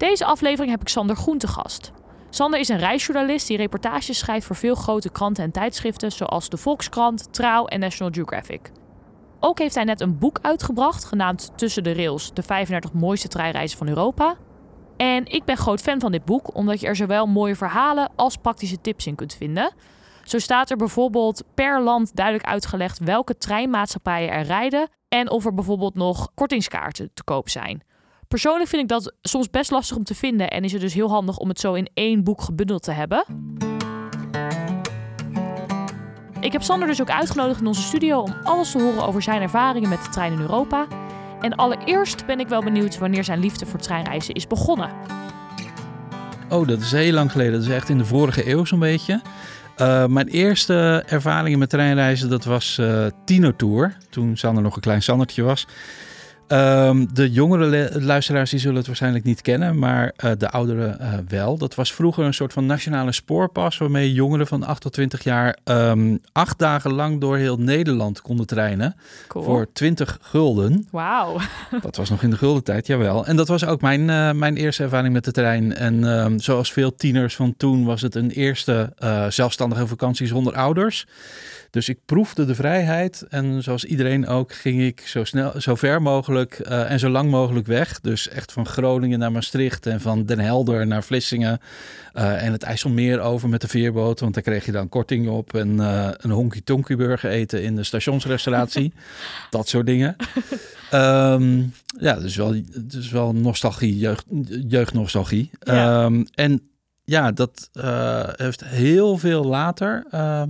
Deze aflevering heb ik Sander Groen te gast. Sander is een reisjournalist die reportages schrijft voor veel grote kranten en tijdschriften zoals de Volkskrant, Trouw en National Geographic. Ook heeft hij net een boek uitgebracht genaamd Tussen de Rails, de 35 mooiste treinreizen van Europa. En ik ben groot fan van dit boek omdat je er zowel mooie verhalen als praktische tips in kunt vinden. Zo staat er bijvoorbeeld per land duidelijk uitgelegd welke treinmaatschappijen er rijden en of er bijvoorbeeld nog kortingskaarten te koop zijn. Persoonlijk vind ik dat soms best lastig om te vinden en is het dus heel handig om het zo in één boek gebundeld te hebben. Ik heb Sander dus ook uitgenodigd in onze studio om alles te horen over zijn ervaringen met de trein in Europa. En allereerst ben ik wel benieuwd wanneer zijn liefde voor treinreizen is begonnen. Oh, dat is heel lang geleden. Dat is echt in de vorige eeuw zo'n beetje. Uh, mijn eerste ervaringen met treinreizen, dat was uh, Tino Tour. Toen Sander nog een klein Sandertje was. Um, de jongere luisteraars die zullen het waarschijnlijk niet kennen, maar uh, de ouderen uh, wel. Dat was vroeger een soort van nationale spoorpas waarmee jongeren van 8 tot 20 jaar um, acht dagen lang door heel Nederland konden trainen Cool. voor 20 gulden. Wauw. Dat was nog in de gulden tijd, jawel. En dat was ook mijn, uh, mijn eerste ervaring met de trein. En um, zoals veel tieners van toen was het een eerste zelfstandige vakantie zonder ouders. Dus ik proefde de vrijheid en zoals iedereen ook ging ik zo snel, zo ver mogelijk uh, en zo lang mogelijk weg. Dus echt van Groningen naar Maastricht en van Den Helder naar Vlissingen uh, en het IJsselmeer over met de veerboot, want daar kreeg je dan korting op en uh, een honky tonky burger eten in de stationsrestauratie, dat soort dingen. Um, ja, dus wel, dus wel nostalgie, jeugd, jeugdnostalgie. Ja. Um, en ja, dat uh, heeft heel veel later, uh,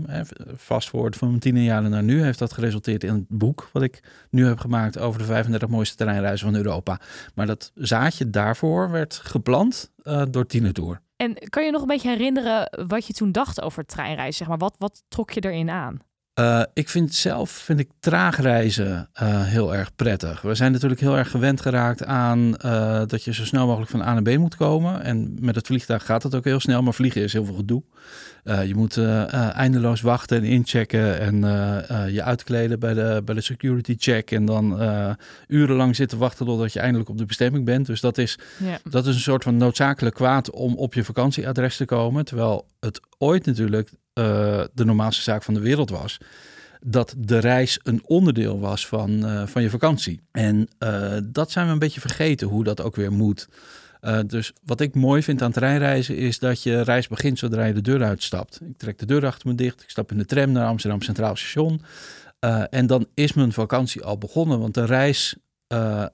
vast forward van mijn tien jaren naar nu, heeft dat geresulteerd in het boek wat ik nu heb gemaakt over de 35 mooiste terreinreizen van Europa. Maar dat zaadje daarvoor werd geplant uh, door Tine Tour. En kan je nog een beetje herinneren wat je toen dacht over treinreizen? Zeg maar, wat, wat trok je erin aan? Uh, ik vind zelf vind ik traagreizen uh, heel erg prettig. We zijn natuurlijk heel erg gewend geraakt aan uh, dat je zo snel mogelijk van A naar B moet komen. En met het vliegtuig gaat het ook heel snel, maar vliegen is heel veel gedoe. je moet eindeloos wachten en inchecken en je uitkleden bij de, bij de security check. En dan urenlang zitten wachten totdat je eindelijk op de bestemming bent. Dus dat is, Ja. dat is een soort van noodzakelijk kwaad om op je vakantieadres te komen. Terwijl het ooit natuurlijk uh, de normaalste zaak van de wereld was. Dat de reis een onderdeel was van, uh, van je vakantie. En uh, dat zijn we een beetje vergeten hoe dat ook weer moet. dus wat ik mooi vind aan treinreizen is dat je reis begint zodra je de deur uitstapt. Ik trek de deur achter me dicht, ik stap in de tram naar Amsterdam Centraal Station. en dan is mijn vakantie al begonnen, want de reis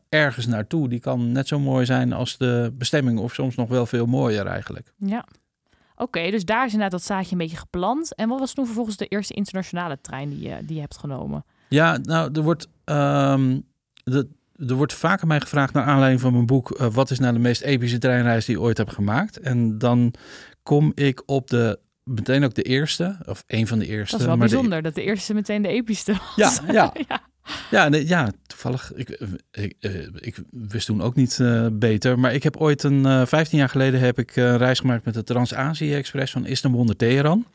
ergens naartoe, die kan net zo mooi zijn als de bestemming, of soms nog wel veel mooier eigenlijk. Ja. Oké, okay, dus daar is inderdaad dat zaadje een beetje geplant. En wat was toen vervolgens de eerste internationale trein die je, die je hebt genomen? Ja, nou, er wordt, um, de, er wordt vaker mij gevraagd naar aanleiding van mijn boek... Uh, wat is nou de meest epische treinreis die je ooit heb gemaakt? En dan kom ik op de meteen ook de eerste, of een van de eerste. Dat is wel maar bijzonder, de, dat de eerste meteen de epischste was. Ja, ja. ja. Ja, nee, ja toevallig. Ik, ik, ik, wist toen ook niet uh, beter. Maar ik heb ooit een, uh, 15 jaar geleden heb ik een reis gemaakt met de Trans-Azië-express van Istanbul naar Teheran.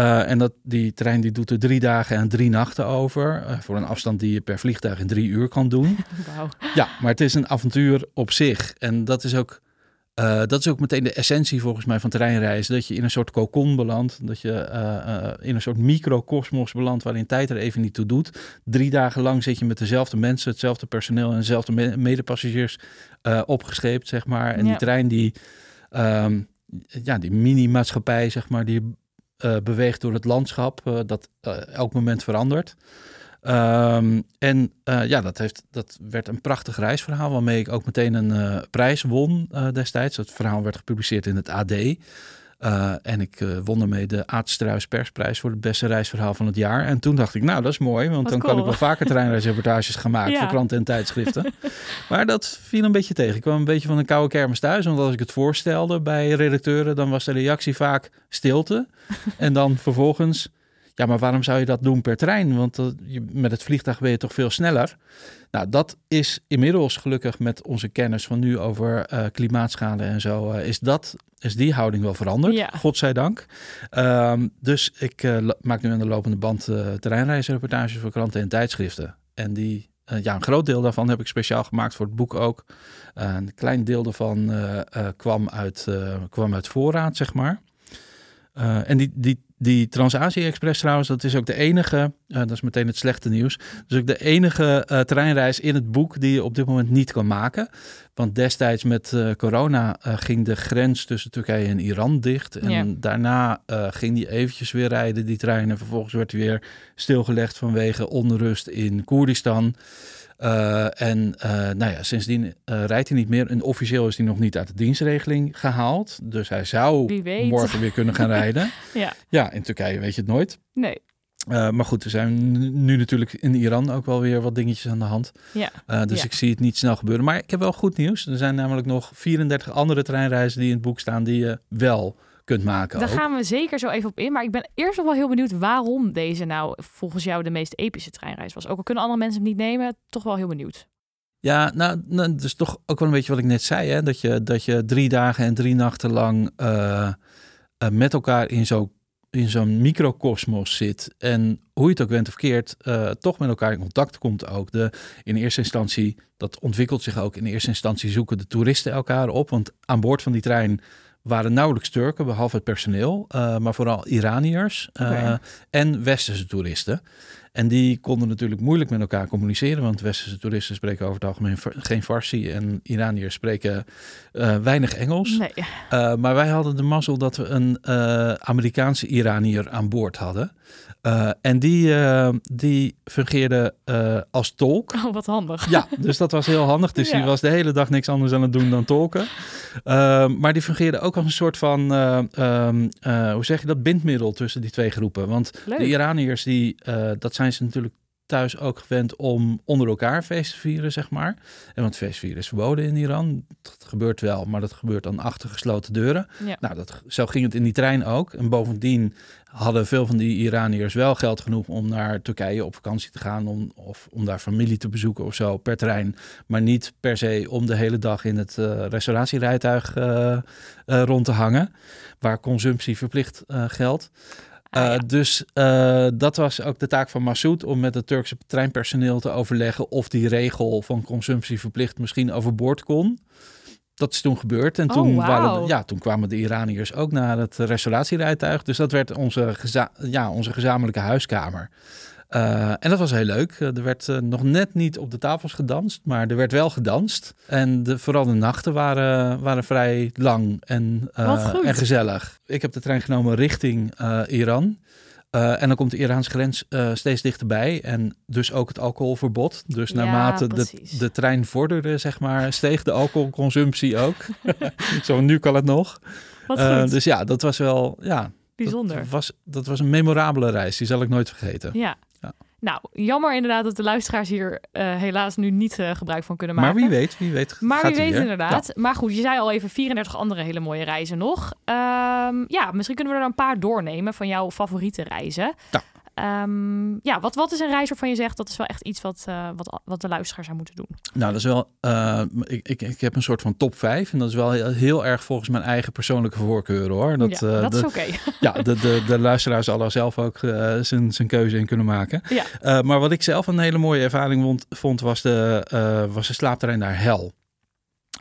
Uh, en dat, die trein die doet er drie dagen en drie nachten over. Uh, voor een afstand die je per vliegtuig in drie uur kan doen. Wow. Ja, maar het is een avontuur op zich. En dat is ook Uh, dat is ook meteen de essentie volgens mij van treinreizen. Dat je in een soort kokon belandt. Dat je uh, uh, in een soort microcosmos belandt waarin tijd er even niet toe doet. Drie dagen lang zit je met dezelfde mensen, hetzelfde personeel en dezelfde me medepassagiers opgescheept, zeg maar. En Ja. die trein die, um, ja, die mini-maatschappij, zeg maar, die beweegt door het landschap. dat elk moment verandert. Um, en uh, ja, dat, heeft, dat werd een prachtig reisverhaal waarmee ik ook meteen een uh, prijs won uh, destijds. Dat verhaal werd gepubliceerd in het AD. En ik won ermee de Aad Persprijs voor het beste reisverhaal van het jaar. En toen dacht ik, nou, dat is mooi, want Wat dan cool. kan ik wel vaker treinreisreportages gaan maken Ja. voor kranten en tijdschriften. maar dat viel een beetje tegen. Ik kwam een beetje van een koude kermis thuis, want als ik het voorstelde bij redacteuren, dan was de reactie vaak stilte. en dan vervolgens, ja, maar waarom zou je dat doen per trein? Want uh, je, met het vliegtuig ben je toch veel sneller. Nou, dat is inmiddels gelukkig met onze kennis van nu over uh, klimaatschade en zo, uh, is dat is die houding wel veranderd. Ja. Godzijdank. Um, dus ik uh, maak nu aan de lopende band terreinreisreportages voor kranten en tijdschriften. En die, uh, ja, een groot deel daarvan heb ik speciaal gemaakt voor het boek ook. een klein deel daarvan kwam, uit, kwam uit voorraad, zeg maar. en die, die, die Trans-Azië-express trouwens, dat is ook de enige, uh, dat is meteen het slechte nieuws, dus ook de enige uh, treinreis in het boek die je op dit moment niet kan maken. Want destijds met uh, corona ging de grens tussen Turkije en Iran dicht. En Ja. daarna ging die eventjes weer rijden, die trein. En vervolgens werd hij weer stilgelegd vanwege onrust in Koerdistan. Uh, en uh, nou ja, sindsdien uh, rijdt hij niet meer. En officieel is hij nog niet uit de dienstregeling gehaald. Dus hij zou morgen weer kunnen gaan rijden. Ja, Ja, in Turkije weet je het nooit. nee. Maar goed, er zijn nu natuurlijk in Iran ook wel weer wat dingetjes aan de hand. Ja. Dus Ja. ik zie het niet snel gebeuren. Maar ik heb wel goed nieuws. Er zijn namelijk nog 34 andere treinreizen die in het boek staan die je wel kunt maken. Daar ook. gaan we zeker zo even op in. Maar ik ben eerst nog wel heel benieuwd waarom deze nou volgens jou de meest epische treinreis was. Ook al kunnen andere mensen hem niet nemen, toch wel heel benieuwd. Ja, nou, nou, dus toch ook wel een beetje wat ik net zei. Hè? Dat, je, dat je drie dagen en drie nachten lang uh, uh, met elkaar in zo'n in zo'n microcosmos zit. En hoe je het ook went of keert, uh, toch met elkaar in contact komt ook. De, in eerste instantie, dat ontwikkelt zich ook. In eerste instantie zoeken de toeristen elkaar op. Want aan boord van die trein waren nauwelijks Turken, behalve het personeel. Uh, maar vooral Iraniërs Oké. en Westerse toeristen. En die konden natuurlijk moeilijk met elkaar communiceren. Want Westerse toeristen spreken over het algemeen geen Farsi. En Iraniërs spreken uh, weinig Engels. Nee. Uh, maar wij hadden de mazzel dat we een uh, Amerikaanse Iranier aan boord hadden. En die, die fungeerde als tolk. Oh, wat handig. Ja, dus dat was heel handig. Dus Ja. die was de hele dag niks anders aan het doen dan tolken. Maar die fungeerde ook als een soort van, um, uh, hoe zeg je dat, bindmiddel tussen die twee groepen. Want Leuk. de Iraniërs, die, dat zijn ze natuurlijk thuis ook gewend om onder elkaar feest te vieren, zeg maar. En want feestvieren is verboden in Iran. Dat gebeurt wel, maar dat gebeurt dan achter gesloten deuren. Ja. Nou, dat, zo ging het in die trein ook. En bovendien hadden veel van die Iraniërs wel geld genoeg om naar Turkije op vakantie te gaan. Om, of om daar familie te bezoeken of zo per trein. Maar niet per se om de hele dag in het uh, restauratierijtuig uh, uh, rond te hangen. Waar consumptie verplicht geldt. Ah, ja. Uh, dus uh, dat was ook de taak van Massoud om met het Turkse treinpersoneel te overleggen of die regel van consumptie verplicht misschien overboord kon. Dat is toen gebeurd. En Oh, toen, waren ja, toen kwamen de Iraniërs ook naar het restauratierijtuig. Dus dat werd onze, geza- ja, onze gezamenlijke huiskamer. Uh, en dat was heel leuk. Uh, er werd uh, nog net niet op de tafels gedanst, maar er werd wel gedanst. En de, vooral de nachten waren, waren vrij lang en, en gezellig. Ik heb de trein genomen richting Iran. Uh, en dan komt de Iraanse grens uh, steeds dichterbij. En dus ook het alcoholverbod. Dus Ja, naarmate de, de trein vorderde, zeg maar, steeg de alcoholconsumptie ook. Zo, nu kan het nog. Uh, dus ja, dat was wel, ja, Bijzonder. dat was, dat was een memorabele reis. Die zal ik nooit vergeten. Ja. Nou, jammer inderdaad dat de luisteraars hier eh, helaas nu niet eh, gebruik van kunnen maken. Maar wie weet, wie weet. Maar wie weet weer. inderdaad. Maar goed, je zei al even 34 andere hele mooie reizen nog. Ehm, ja, misschien kunnen we er dan een paar doornemen van jouw favoriete reizen. Ja. Ehm, ja, wat, wat is een reis waarvan je zegt dat is wel echt iets wat, eh, wat, wat de luisteraar zou moeten doen? Nou, dat is wel. eh, ik, ik, ik heb een soort van top 5. En dat is wel heel, heel erg volgens mijn eigen persoonlijke voorkeuren hoor. Dat, ja, eh, dat de, is oké. ja, de, de, de luisteraar zal er zelf ook zijn, zijn keuze in kunnen maken. Ja. Maar wat ik zelf een hele mooie ervaring vond, vond was, de, was de slaapterrein naar Hel.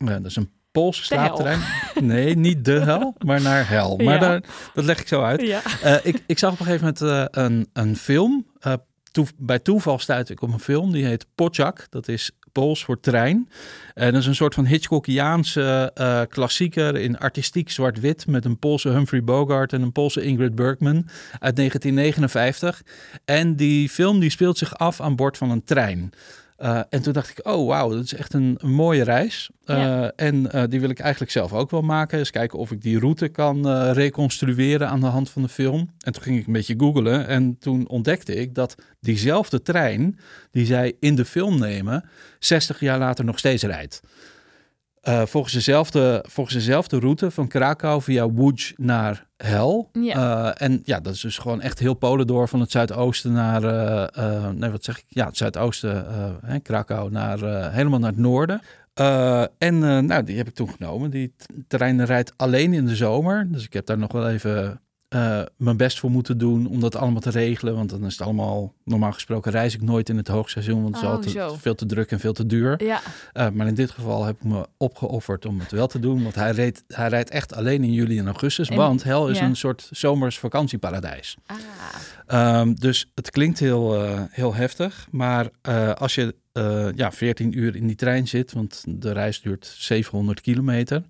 Dat is een Poolse slaapterrein. Nee, niet de hel, maar naar Hel. Maar Ja. daar, dat leg ik zo uit. Ja. Eh, ik, ik zag op een gegeven moment eh, een, een film. Toe- bij toeval stuitte ik op een film. Die heet Pociak. Dat is Pools voor trein. En dat is een soort van Hitchcockiaanse eh, klassieker in artistiek zwart-wit. Met een Poolse Humphrey Bogart en een Poolse Ingrid Bergman uit 1959. En die film die speelt zich af aan boord van een trein. Uh, en toen dacht ik, oh wauw, dat is echt een, een mooie reis. Uh, ja. En uh, die wil ik eigenlijk zelf ook wel maken. Eens kijken of ik die route kan reconstrueren aan de hand van de film. En toen ging ik een beetje googlen. En toen ontdekte ik dat diezelfde trein die zij in de film nemen, 60 jaar later nog steeds rijdt. Uh, volgens, dezelfde, volgens dezelfde route van Krakau via Łódź naar Hel. Ja. Uh, en ja, dat is dus gewoon echt heel Polen door van het zuidoosten naar, uh, nee wat zeg ik? Ja, het zuidoosten, hè, Krakau, naar, helemaal naar het noorden. en nou, die heb ik toen genomen. Die terrein rijdt alleen in de zomer. Dus ik heb daar nog wel even uh, mijn best voor moeten doen om dat allemaal te regelen. Want dan is het allemaal, normaal gesproken reis ik nooit in het hoogseizoen, want het is Oh, altijd zo. veel te druk en veel te duur. Ja, Uh, maar in dit geval heb ik me opgeofferd om het wel te doen, want hij, reed, hij rijdt echt alleen in juli en augustus, En- want Hel is ja. een soort zomers vakantieparadijs. ah, Ehm, dus het klinkt heel, eh, heel heftig, maar eh, als je eh, ja, 14 uur in die trein zit, want de reis duurt 700 kilometer.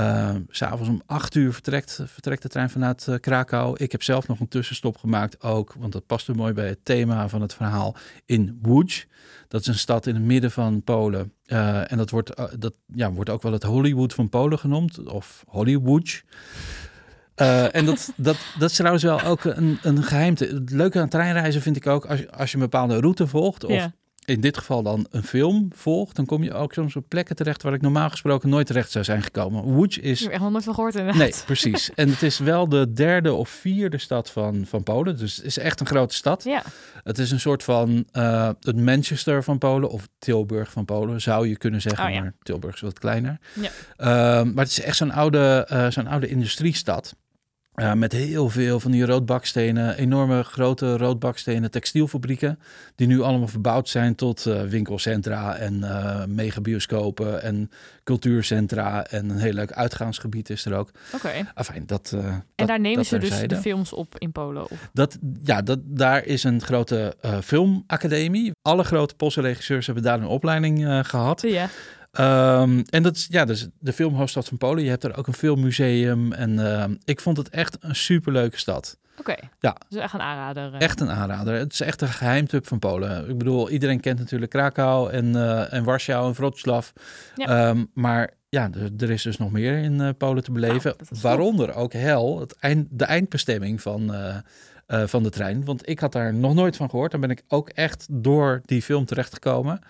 Uh, S'avonds om 8 uur vertrekt, vertrekt de trein vanuit eh, Krakau. Ik heb zelf nog een tussenstop gemaakt ook, want dat past er mooi bij het thema van het verhaal, in Łódź. Dat is een stad in het midden van Polen. Eh, en dat wordt, eh, dat, ja, wordt ook wel het Hollywood van Polen genoemd, of Hollywood. En dat, dat, dat is trouwens wel ook een, een geheimte. Het leuke aan treinreizen vind ik ook, als als je een bepaalde route volgt, of. In dit geval dan een film volgt, dan kom je ook soms op plekken terecht waar ik normaal gesproken nooit terecht zou zijn gekomen. Łódź Ik is... heb er nooit van gehoord inderdaad. Nee, precies. En het is wel de derde of vierde stad van, van Polen. Dus het is echt een grote stad. Ja, Het is een soort van eh, het Manchester van Polen of Tilburg van Polen, zou je kunnen zeggen. Oh, ja. Maar Tilburg is wat kleiner. Ja. Ehm, maar het is echt zo'n oude, eh, zo'n oude industriestad. Met heel veel van die roodbakstenen, enorme grote roodbakstenen textielfabrieken. Die nu allemaal verbouwd zijn tot eh, winkelcentra en eh megabioscopen en cultuurcentra. En een heel leuk uitgaansgebied is er ook. oké. Enfin, dat, eh, En dat- daar nemen ze dus de films op in Polen. Of... Dat, ja, dat, daar is een grote filmacademie. Alle grote Poolse regisseurs hebben daar een opleiding eh, gehad. Ja, Ehm, en dat is, ja, dus de filmhoofdstad van Polen. Je hebt er ook een filmmuseum. En ehm, ik vond het echt een superleuke stad. oké. Ja. Dus echt een aanrader. eh. Echt een aanrader. Het is echt een geheimtip van Polen. Ik bedoel, iedereen kent natuurlijk Krakau en, eh, en Warschau en Wrocław. Ja. Ehm, maar ja, er, er is dus nog meer in eh, Polen te beleven. Nou, top. waaronder ook Hel, het eind, de eindbestemming van, van de trein. Want ik had daar nog nooit van gehoord. Dan ben ik ook echt door die film terechtgekomen.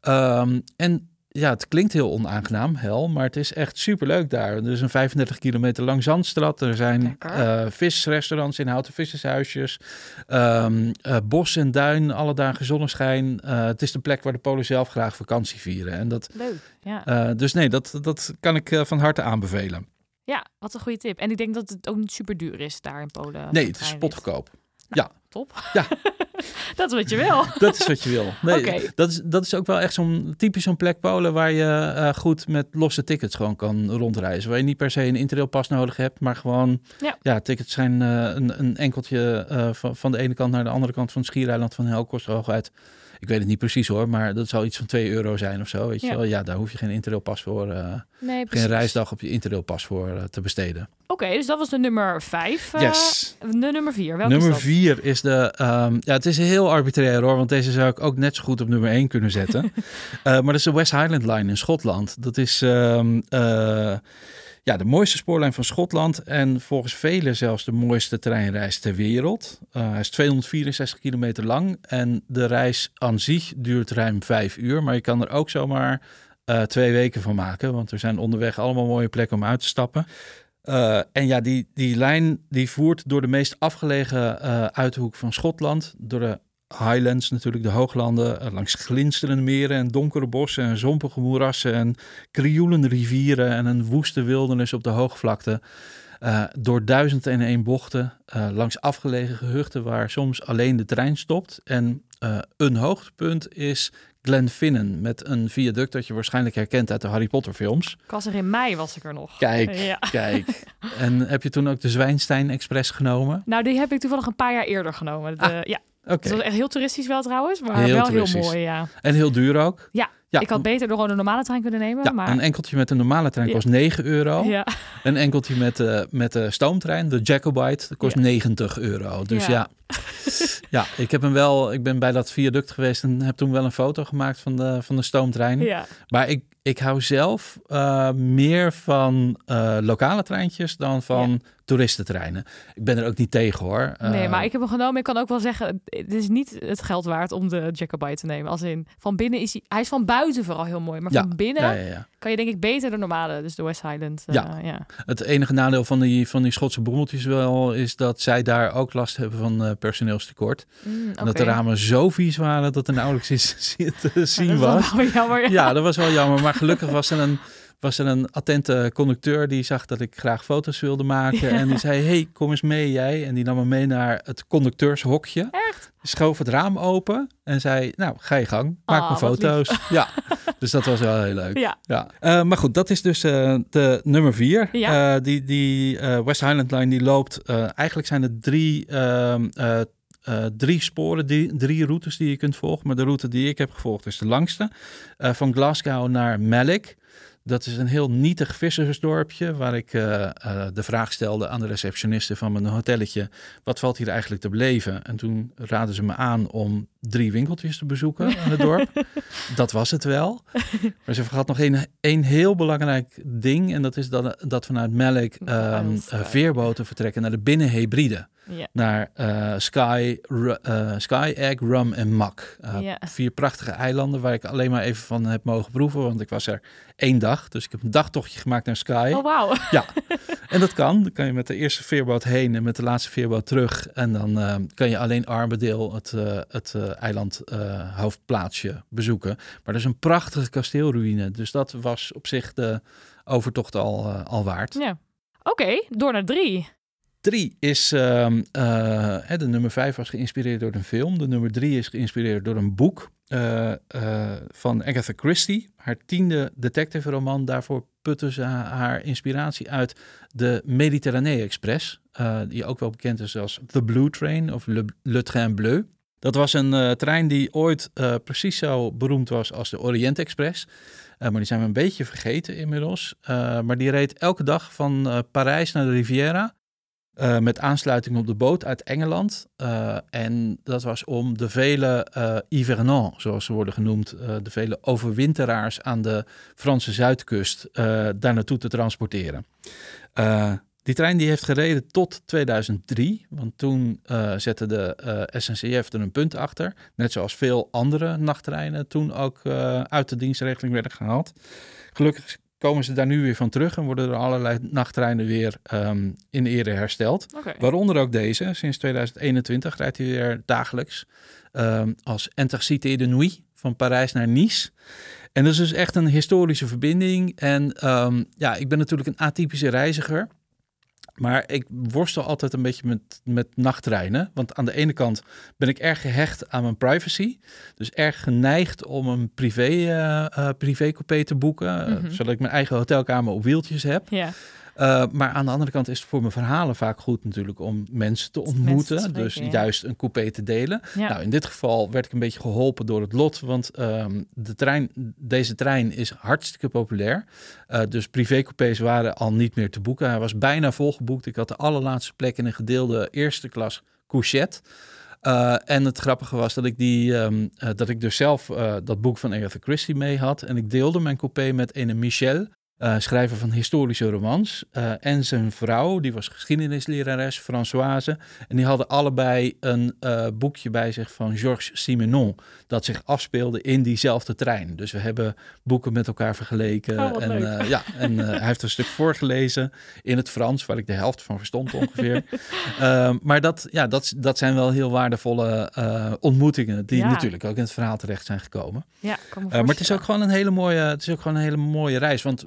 Ehm, en ja, het klinkt heel onaangenaam, Hel, maar het is echt superleuk daar. Er is een 35 kilometer lang zandstrand. Er zijn eh, visrestaurants in houten vissershuisjes. Ehm, eh, bos en duin, alle dagen zonneschijn. Eh, het is de plek waar de Polen zelf graag vakantie vieren. En dat, Leuk. Ja. dus nee, dat, dat kan ik van harte aanbevelen. ja, wat een goede tip. En ik denk dat het ook niet super duur is daar in Polen. Nee, het is treinrit. spotgoedkoop. Top. Ja. dat is wat je wil. Dat is wat je wil. Nee, dat, is, dat is ook wel echt zo'n typisch zo'n plek Polen waar je eh, goed met losse tickets gewoon kan rondreizen. Waar je niet per se een interrailpas nodig hebt, maar gewoon Ja. tickets zijn eh, een, een enkeltje eh, van, van de ene kant naar de andere kant van het schiereiland van Hel kost hooguit. Ik weet het niet precies hoor, maar dat zal iets van 2 euro zijn of zo. Weet je Ja. wel? Ja, daar hoef je geen interrailpas voor, eh, Nee, geen reisdag op je interrailpas voor eh, te besteden. Oké, dus dat was de nummer vijf. eh, yes. De nummer vier. Welke nummer is dat? vier is de. ehm, ja, het is heel arbitrair hoor, want deze zou ik ook net zo goed op nummer één kunnen zetten. Maar dat is de West Highland Line in Schotland. Dat is ehm, eh, ja, de mooiste spoorlijn van Schotland en volgens velen zelfs de mooiste treinreis ter wereld. Eh, hij is 264 kilometer lang en de reis aan zich duurt ruim vijf uur, maar je kan er ook zomaar eh, twee weken van maken, want er zijn onderweg allemaal mooie plekken om uit te stappen. Eh, en ja, die, die lijn die voert door de meest afgelegen uithoek van Schotland. Door de Highlands natuurlijk, de hooglanden. eh, langs glinsterende meren en donkere bossen en zompige moerassen. En krioelende rivieren en een woeste wildernis op de hoogvlakte. Eh, door duizend en één bochten. eh, langs afgelegen gehuchten waar soms alleen de trein stopt. En een hoogtepunt is Glenfinnan. Met een viaduct dat je waarschijnlijk herkent uit de Harry Potter films. Ik was er in mei, was ik er nog. Kijk, Ja. kijk. En heb je toen ook de Zwijnstein Express genomen? Nou, die heb ik toevallig een paar jaar eerder genomen. De, Ah. Ja, Oké. Het was echt heel toeristisch wel trouwens, maar Heel wel heel mooi, ja. En heel duur ook. Ja, Ja, ik had beter gewoon een normale trein kunnen nemen, ja, maar... een enkeltje met een normale trein Ja. kost 9 euro. ja. Een enkeltje met, de met de stoomtrein, de Jacobite, kost Ja. 90 euro. Dus ja. Ja. ja, ik heb hem wel. Ik ben bij dat viaduct geweest en heb toen wel een foto gemaakt van de, van de stoomtrein. ja. Maar ik, ik hou zelf eh, meer van eh, lokale treintjes dan van toeristentreinen. Ik ben er ook niet tegen hoor. Nee, Eh, maar ik heb hem genomen. Ik kan ook wel zeggen, het is niet het geld waard om de Jacobite te nemen. Als in, van binnen is hij... Hij is van buiten vooral heel mooi, maar Ja, van binnen Ja, ja, ja. kan je denk ik beter de normale, dus de West Highland. eh, Ja. ja. Het enige nadeel van die, van die Schotse brommeltjes wel is dat zij daar ook last hebben van eh, personeelstekort. Mm, En dat de ramen zo vies waren dat er nauwelijks iets te zien was. wel jammer. Ja. Ja, dat was wel jammer. Maar gelukkig was er een, was er een attente conducteur die zag dat ik graag foto's wilde maken. En die zei, hey, kom eens mee jij. En die nam me mee naar het conducteurshokje. Echt? Schoof het raam open en zei, nou, ga je gang. Maak me wat foto's. Ja, dus dat was wel heel leuk. Ja. Ja. Eh, maar goed, dat is dus eh, de nummer vier. Ja. Eh, die die West Highland Line die loopt, eigenlijk zijn er drie, ehm, eh, eh, drie sporen, die, drie routes die je kunt volgen. Maar de route die ik heb gevolgd is de langste. Van Glasgow naar Mellick. Dat is een heel nietig vissersdorpje waar ik eh, eh, de vraag stelde aan de receptioniste van mijn hotelletje. Wat valt hier eigenlijk te beleven? En toen raden ze me aan om drie winkeltjes te bezoeken in het dorp. dat was het wel. Maar ze vergat nog één, één heel belangrijk ding. En dat is dat, dat vanuit Melk eh, veerboten vertrekken naar de Binnenhebride. Ja. Naar eh, Sky, eh, Sky, Egg, Rum en Mak. Eh, Ja. Vier prachtige eilanden waar ik alleen maar even van heb mogen proeven. Want ik was er één dag. Dus ik heb een dagtochtje gemaakt naar Sky. Oh, wauw. Ja, en dat kan. Dan kan je met de eerste veerboot heen en met de laatste veerboot terug. En dan kan je alleen Armadale, het, het eiland hoofdplaatsje, bezoeken. Maar dat is een prachtige kasteelruïne. Dus dat was op zich de overtocht al, al waard. Ja. Oké, door naar drie. Drie is, ehm, eh, de nummer vijf was geïnspireerd door een film. De nummer drie is geïnspireerd door een boek eh, eh, van Agatha Christie. Haar tiende detective roman. Daarvoor putte ze ha- haar inspiratie uit de Mediterranee Express. die ook wel bekend is als The Blue Train of Le, Train Bleu. Dat was een trein die ooit precies zo beroemd was als de Orient Express. Maar die zijn we een beetje vergeten inmiddels. Maar die reed elke dag van Parijs naar de Riviera. Eh, met aansluiting op de boot uit Engeland. Eh, en dat was om de vele hivernants, zoals ze worden genoemd, de vele overwinteraars aan de Franse zuidkust, daar naartoe te transporteren. Die trein die heeft gereden tot 2003, want toen zette de SNCF er een punt achter. Net zoals veel andere nachttreinen toen ook uit de dienstregeling werden gehaald. Gelukkig komen ze daar nu weer van terug en worden er allerlei nachttreinen weer ehm, in ere hersteld. Waaronder ook deze. Sinds 2021 rijdt hij weer dagelijks ehm, als Intercité de Nuit van Parijs naar Nice. En dat is dus echt een historische verbinding. En ehm, ja, ik ben natuurlijk een atypische reiziger. Maar ik worstel altijd een beetje met, met nachttreinen. Want aan de ene kant ben ik erg gehecht aan mijn privacy. Dus erg geneigd om een privé, eh eh, privécoupé te boeken. Mhm. zodat ik mijn eigen hotelkamer op wieltjes heb. Ja. Uh, maar aan de andere kant is het voor mijn verhalen vaak goed natuurlijk om mensen te Mensen ontmoeten. te spreken, dus ja. juist een coupé te delen. Ja. Nou, in dit geval werd ik een beetje geholpen door het lot. Want um, de trein, deze trein is hartstikke populair. Uh, dus privécoupés waren al niet meer te boeken. Hij was bijna volgeboekt. Ik had de allerlaatste plek in een gedeelde eerste klas couchette. Uh, en het grappige was dat ik, die, um, uh, dat ik dus zelf uh, dat boek van Agatha Christie mee had. En ik deelde mijn coupé met een Michel, uh, schrijver van historische romans. Uh, en zijn vrouw, die was geschiedenislerares, Françoise. En die hadden allebei een uh, boekje bij zich van Georges Simenon. Dat zich afspeelde in diezelfde trein. Dus we hebben boeken met elkaar vergeleken. Oh, en ja, en hij heeft een stuk voorgelezen in het Frans, waar ik de helft van verstond ongeveer. uh, maar dat, ja, dat, dat zijn wel heel waardevolle ontmoetingen. Die Ja. natuurlijk ook in het verhaal terecht zijn gekomen. Ja, maar het is ook gewoon een hele mooie, het is ook gewoon een hele mooie reis. Want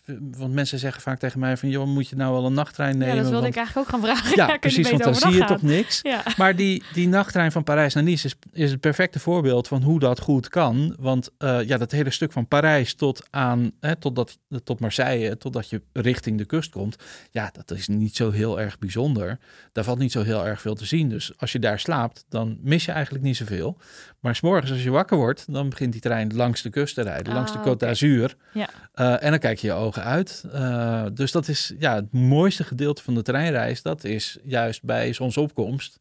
want mensen zeggen vaak tegen mij van, joh, moet je nou wel een nachttrein nemen? Ja, dat wilde Want- ik eigenlijk ook gaan vragen. Ja, precies, want dan zie je toch niks. Ja. Maar die, die nachttrein van Parijs naar Nice is, is het perfecte voorbeeld van hoe dat goed kan. Want eh, ja, dat hele stuk van Parijs tot aan hè, tot, dat, tot Marseille, totdat je richting de kust komt. Ja, dat is niet zo heel erg bijzonder. Daar valt niet zo heel erg veel te zien. Dus als je daar slaapt, dan mis je eigenlijk niet zoveel. Maar s'morgens als je wakker wordt, dan begint die trein langs de kust te rijden, langs de Ah, Côte d'Azur. Ja. Eh, en dan kijk je je ogen uit. Eh, dus dat is ja, het mooiste gedeelte van de treinreis. Dat is juist bij zonsopkomst.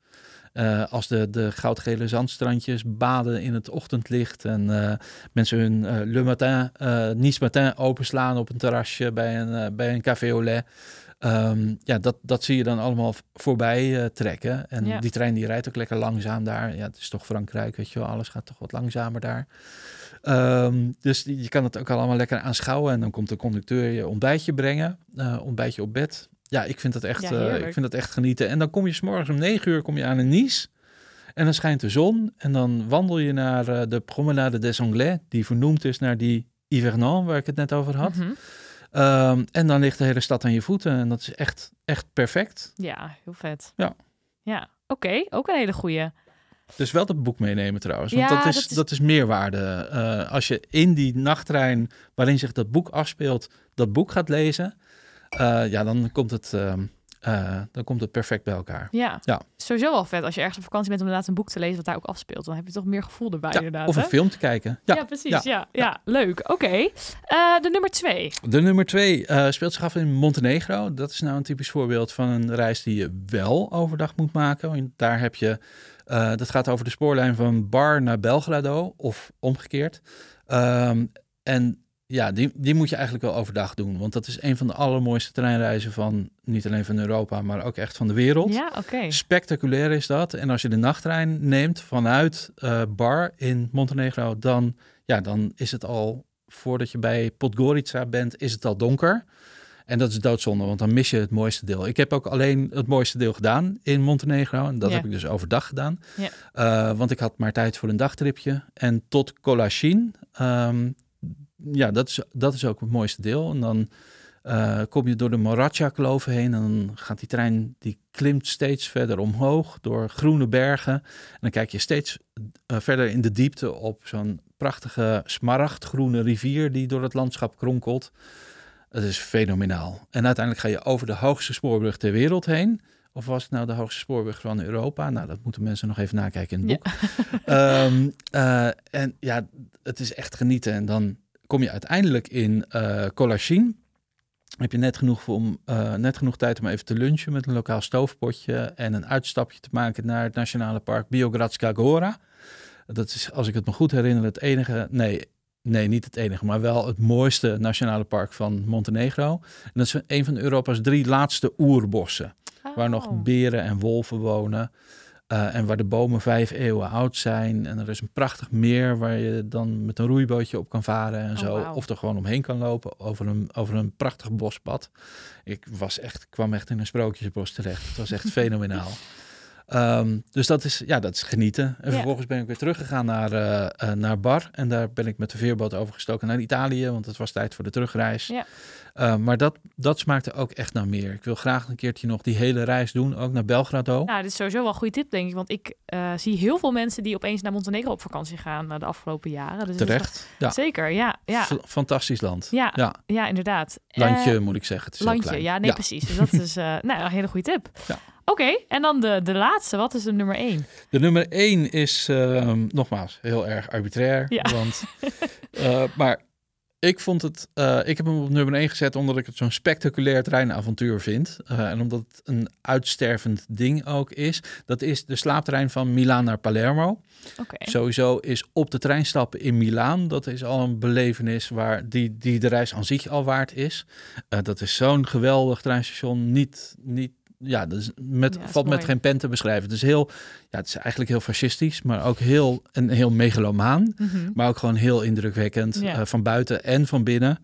Eh, als de, de goudgele zandstrandjes baden in het ochtendlicht. En eh, mensen hun eh, Le Matin, Nice Matin openslaan op een terrasje bij een, bij een café au lait. Ehm, ja, dat, dat zie je dan allemaal voorbij trekken. En Ja. die trein die rijdt ook lekker langzaam daar. Ja, het is toch Frankrijk, weet je wel. Alles gaat toch wat langzamer daar. Ehm, dus je kan het ook allemaal lekker aanschouwen. En dan komt de conducteur je ontbijtje brengen. eh, ontbijtje op bed. Ja, ik vind dat echt, Ja, eh, ik vind dat echt genieten. En dan kom je s'morgens om negen uur kom je aan een Nice. En dan schijnt de zon. En dan wandel je naar eh, de Promenade des Anglais. Die vernoemd is naar die Yvernan, waar ik het net over had. Mhm. Ehm, en dan ligt de hele stad aan je voeten. En dat is echt, echt perfect. Ja, heel vet. Ja. Ja, oké. Ook een hele goeie. Dus wel dat boek meenemen trouwens. Want Ja, dat, is, dat is- dat is meerwaarde. Eh, als je in die nachttrein waarin zich dat boek afspeelt, dat boek gaat lezen. eh, ja, dan komt, het, ehm, eh, dan komt het perfect bij elkaar. Ja. Ja. Sowieso wel vet als je ergens op vakantie bent om inderdaad een boek te lezen wat daar ook afspeelt. Dan heb je toch meer gevoel erbij Ja, inderdaad. of een hè? film te kijken. Ja, Ja, precies. ja, Ja, leuk. Oké. Eh, de nummer twee. De nummer twee eh, speelt zich af in Montenegro. Dat is nou een typisch voorbeeld van een reis die je wel overdag moet maken. Want daar heb je, dat gaat over de spoorlijn van Bar naar Belgrado of omgekeerd. Ehm, en ja, die, die moet je eigenlijk wel overdag doen. Want dat is een van de allermooiste treinreizen van niet alleen van Europa, maar ook echt van de wereld. Ja, oké. Spectaculair is dat. En als je de nachttrein neemt vanuit eh, Bar in Montenegro, dan, ja, dan is het al, voordat je bij Podgorica bent, is het al donker. En dat is doodzonde, want dan mis je het mooiste deel. Ik heb ook alleen het mooiste deel gedaan in Montenegro. En dat heb ik dus overdag gedaan. Ja. Eh, want ik had maar tijd voor een dagtripje. En tot Kolashin, ehm, ja, dat is, dat is ook het mooiste deel. En dan eh, kom je door de Moracha-kloven heen. En dan gaat die trein, die klimt steeds verder omhoog door groene bergen. En dan kijk je steeds eh, verder in de diepte op zo'n prachtige smaragdgroene rivier die door het landschap kronkelt. Het is fenomenaal. En uiteindelijk ga je over de hoogste spoorbrug ter wereld heen. Of was het nou de hoogste spoorbrug van Europa? Nou, dat moeten mensen nog even nakijken in het Ja. boek. Ehm, eh, en ja, het is echt genieten. En dan kom je uiteindelijk in eh Kolashin. Heb je net genoeg, voor om, eh, net genoeg tijd om even te lunchen met een lokaal stoofpotje. En een uitstapje te maken naar het nationale park Biogradska Gora. Dat is, als ik het me goed herinner, het enige. Nee, nee, niet het enige, maar wel het mooiste nationale park van Montenegro. En dat is een van Europa's drie laatste oerbossen. Waar nog Oh. beren en wolven wonen. Eh, en waar de bomen vijf eeuwen oud zijn. En er is een prachtig meer waar je dan met een roeibootje op kan varen en Oh, zo. Of er gewoon omheen kan lopen over een, over een prachtig bospad. Ik was echt, kwam echt in een sprookjesbos terecht. Het was echt fenomenaal. Ehm, dus dat is, ja, dat is genieten. En Ja. vervolgens ben ik weer teruggegaan naar, eh, eh, naar Bar. En daar ben ik met de veerboot overgestoken naar Italië. Want het was tijd voor de terugreis. Ja. Uh, maar dat, dat smaakte ook echt naar meer. Ik wil graag een keertje nog die hele reis doen, ook naar Belgrado. Nou, dit is sowieso wel een goede tip, denk ik. Want ik eh, zie heel veel mensen die opeens naar Montenegro op vakantie gaan de afgelopen jaren. Dus Terecht. wel- Ja. Zeker, ja. Ja, F- Fantastisch land. ja, ja. Ja. inderdaad. Landje moet ik zeggen. Het is landje, klein. ja, nee, precies. Dus dat is nou, een hele goede tip. Ja. Oké, en dan de, de laatste. Wat is de nummer één? De nummer één is ehm, nogmaals heel erg arbitrair. Ja. Want, eh, maar ik vond het. eh, ik heb hem op nummer één gezet omdat ik het zo'n spectaculair treinavontuur vind. Eh, en omdat het een uitstervend ding ook is. Dat is de slaaptrein van Milaan naar Palermo. Sowieso is op de trein stappen in Milaan. Dat is al een belevenis waar die, die de reis aan zich al waard is. Dat is zo'n geweldig treinstation. Niet, niet, ja, dat is met, Ja, valt met geen pen te beschrijven. Het is heel, ja, het is eigenlijk heel fascistisch, maar ook heel, een heel megalomaan. Mhm. Maar ook gewoon heel indrukwekkend Ja. eh, van buiten en van binnen.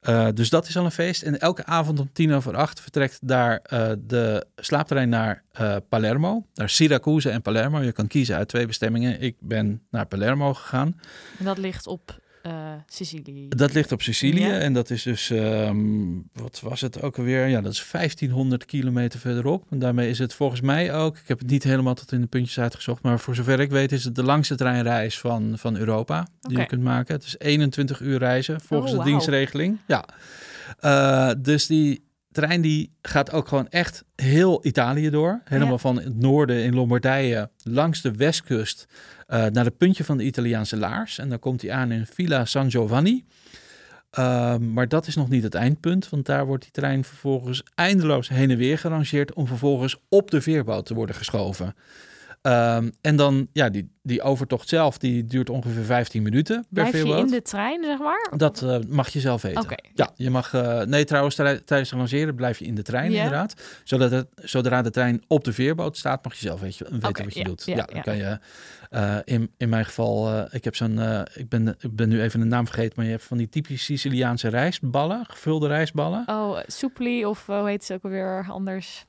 Eh, dus dat is al een feest. En elke avond om tien over acht vertrekt daar eh, de slaaptrein naar Palermo. Naar Syracuse en Palermo. Je kan kiezen uit twee bestemmingen. Ik ben naar Palermo gegaan. En dat ligt op... eh, Sicilië. Dat ligt op Sicilië Ja. en dat is dus, ehm, wat was het ook alweer? Ja, dat is 1500 kilometer verderop. En daarmee is het volgens mij ook, ik heb het niet helemaal tot in de puntjes uitgezocht, maar voor zover ik weet is het de langste treinreis van, van Europa die je kunt maken. Het is 21 uur reizen volgens Oh, de dienstregeling. Ja, Eh, dus die trein die gaat ook gewoon echt heel Italië door. Helemaal Ja. van het noorden in Lombardije langs de westkust naar het puntje van de Italiaanse laars. En dan komt hij aan in Villa San Giovanni. Ehm, maar dat is nog niet het eindpunt, want daar wordt die trein vervolgens eindeloos heen en weer gerangeerd om vervolgens op de veerboot te worden geschoven. Ehm, en dan, ja, die, die overtocht zelf, die duurt ongeveer 15 minuten per Blijf je veerboot. in de trein, zeg maar? Dat eh, mag je zelf weten. Ja, je mag. eh, nee, trouwens, tij- tijdens het rangeren blijf je in de trein, inderdaad. Zodat het, zodra de trein op de veerboot staat, mag je zelf je, weten wat je ja, doet. ja, Ja, dan kan je. eh, in, in mijn geval, ik heb zo'n. ik, ben, ik ben nu even de naam vergeten, maar je hebt van die typisch Siciliaanse rijstballen, gevulde rijstballen. Oh, soepli of hoe heet ze ook alweer anders?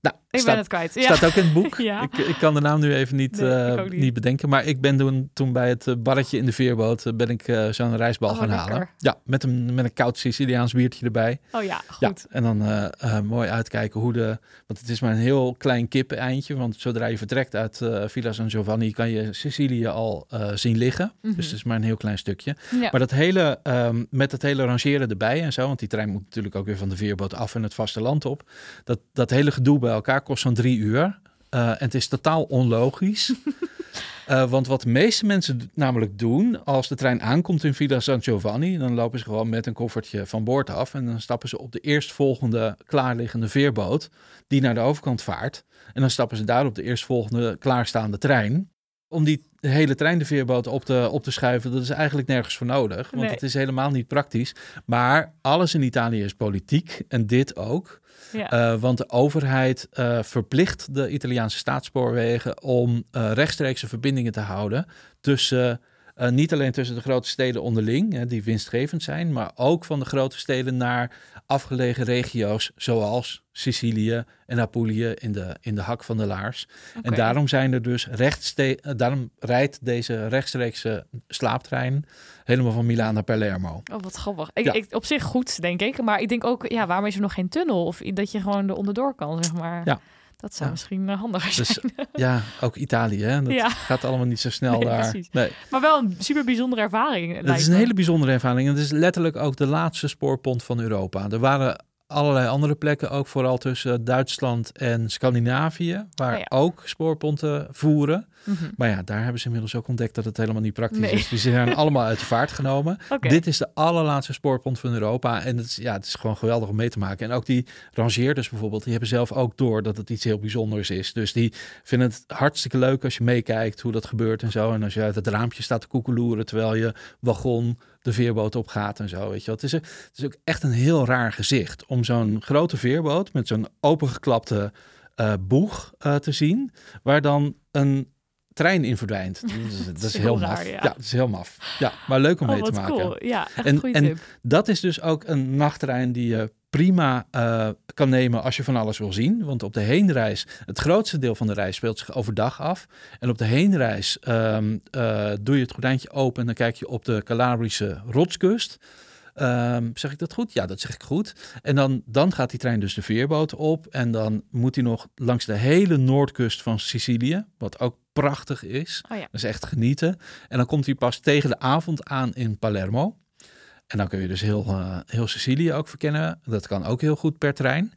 Nou, Ik staat, ben het kwijt. Ja. staat ook in het boek. Ja. Ik, ik kan de naam nu even niet, Nee, eh, niet. niet. bedenken. Maar ik ben toen, toen bij het eh, barretje in de veerboot eh, ben ik zo'n rijstbal Oh, gaan lekker. halen. Ja, met een, met een koud Siciliaans biertje erbij. Oh ja, Ja, goed. en dan mooi uitkijken hoe de... Want het is maar een heel klein kip-eindje. Want zodra je vertrekt uit Villa San Giovanni... kan je Sicilië al zien liggen. Mhm. Dus het is maar een heel klein stukje. Ja. Maar dat hele, ehm, met het hele rangeren erbij en zo... want die trein moet natuurlijk ook weer van de veerboot af... en het vasteland op. Dat, dat hele gedoe bij elkaar kost zo'n drie uur. Eh, en het is totaal onlogisch. Eh, want wat de meeste mensen namelijk doen, als de trein aankomt in Villa San Giovanni, dan lopen ze gewoon met een koffertje van boord af en dan stappen ze op de eerstvolgende klaarliggende veerboot die naar de overkant vaart. En dan stappen ze daar op de eerstvolgende klaarstaande trein. Om die hele trein de veerboot op te, op te schuiven, dat is eigenlijk nergens voor nodig. Want Nee. het is helemaal niet praktisch. Maar alles in Italië is politiek en dit ook. ja. Eh, want de overheid eh, verplicht de Italiaanse staatsspoorwegen om eh, rechtstreekse verbindingen te houden tussen. Eh, niet alleen tussen de grote steden onderling, hè, die winstgevend zijn, maar ook van de grote steden naar afgelegen regio's zoals Sicilië en Apulië in de, in de hak van de laars. En daarom zijn er dus rechtste eh, daarom rijdt deze rechtstreekse slaaptrein helemaal van Milaan naar Palermo. Oh, wat grappig. Ik, Ja. ik, op zich goed, denk ik. Maar ik denk ook, ja, waarom is er nog geen tunnel? Of dat je gewoon er onderdoor kan, zeg maar. Ja. Dat zou Ja. misschien eh, handiger zijn. Dus ja, ook Italië, hè? dat Ja. gaat allemaal niet zo snel Nee, daar. precies. Nee. Maar wel een super bijzondere ervaring. Het is een me. hele bijzondere ervaring. En het is letterlijk ook de laatste spoorpont van Europa. Er waren allerlei andere plekken, ook vooral tussen Duitsland en Scandinavië, waar Oh ja. ook spoorponten voeren. Mhm. Maar ja, daar hebben ze inmiddels ook ontdekt dat het helemaal niet praktisch Nee. is. Die zijn allemaal uit de vaart genomen. Dit is de allerlaatste spoorpont van Europa. En het is, ja, het is gewoon geweldig om mee te maken. En ook die rangeerders bijvoorbeeld, die hebben zelf ook door dat het iets heel bijzonders is. Dus die vinden het hartstikke leuk als je meekijkt hoe dat gebeurt en zo. En als je uit het raampje staat te koekeloeren terwijl je wagon de veerboot op gaat en zo. Weet je wel. Het, is, het is ook echt een heel raar gezicht om zo'n grote veerboot met zo'n opengeklapte eh boeg eh, te zien, waar dan een trein in verdwijnt. Dat is, dat is heel heel raar, maf. ja. Ja, dat is heel maf. Ja, maar leuk om Oh, mee te maken. cool. Ja, echt En- en- tip. Dat is dus ook een nachttrein die je prima eh, kan nemen als je van alles wil zien. Want op de heenreis, het grootste deel van de reis speelt zich overdag af. En op de heenreis eh, doe je het gordijntje open en dan kijk je op de Calabrische rotskust. Ehm, zeg ik dat goed? Ja, dat zeg ik goed. En dan, dan gaat die trein dus de veerboot op. En dan moet hij nog langs de hele noordkust van Sicilië, wat ook prachtig is. Oh ja. Dat is echt genieten. En dan komt hij pas tegen de avond aan in Palermo. En dan kun je dus heel, eh, heel Sicilië ook verkennen. Dat kan ook heel goed per trein.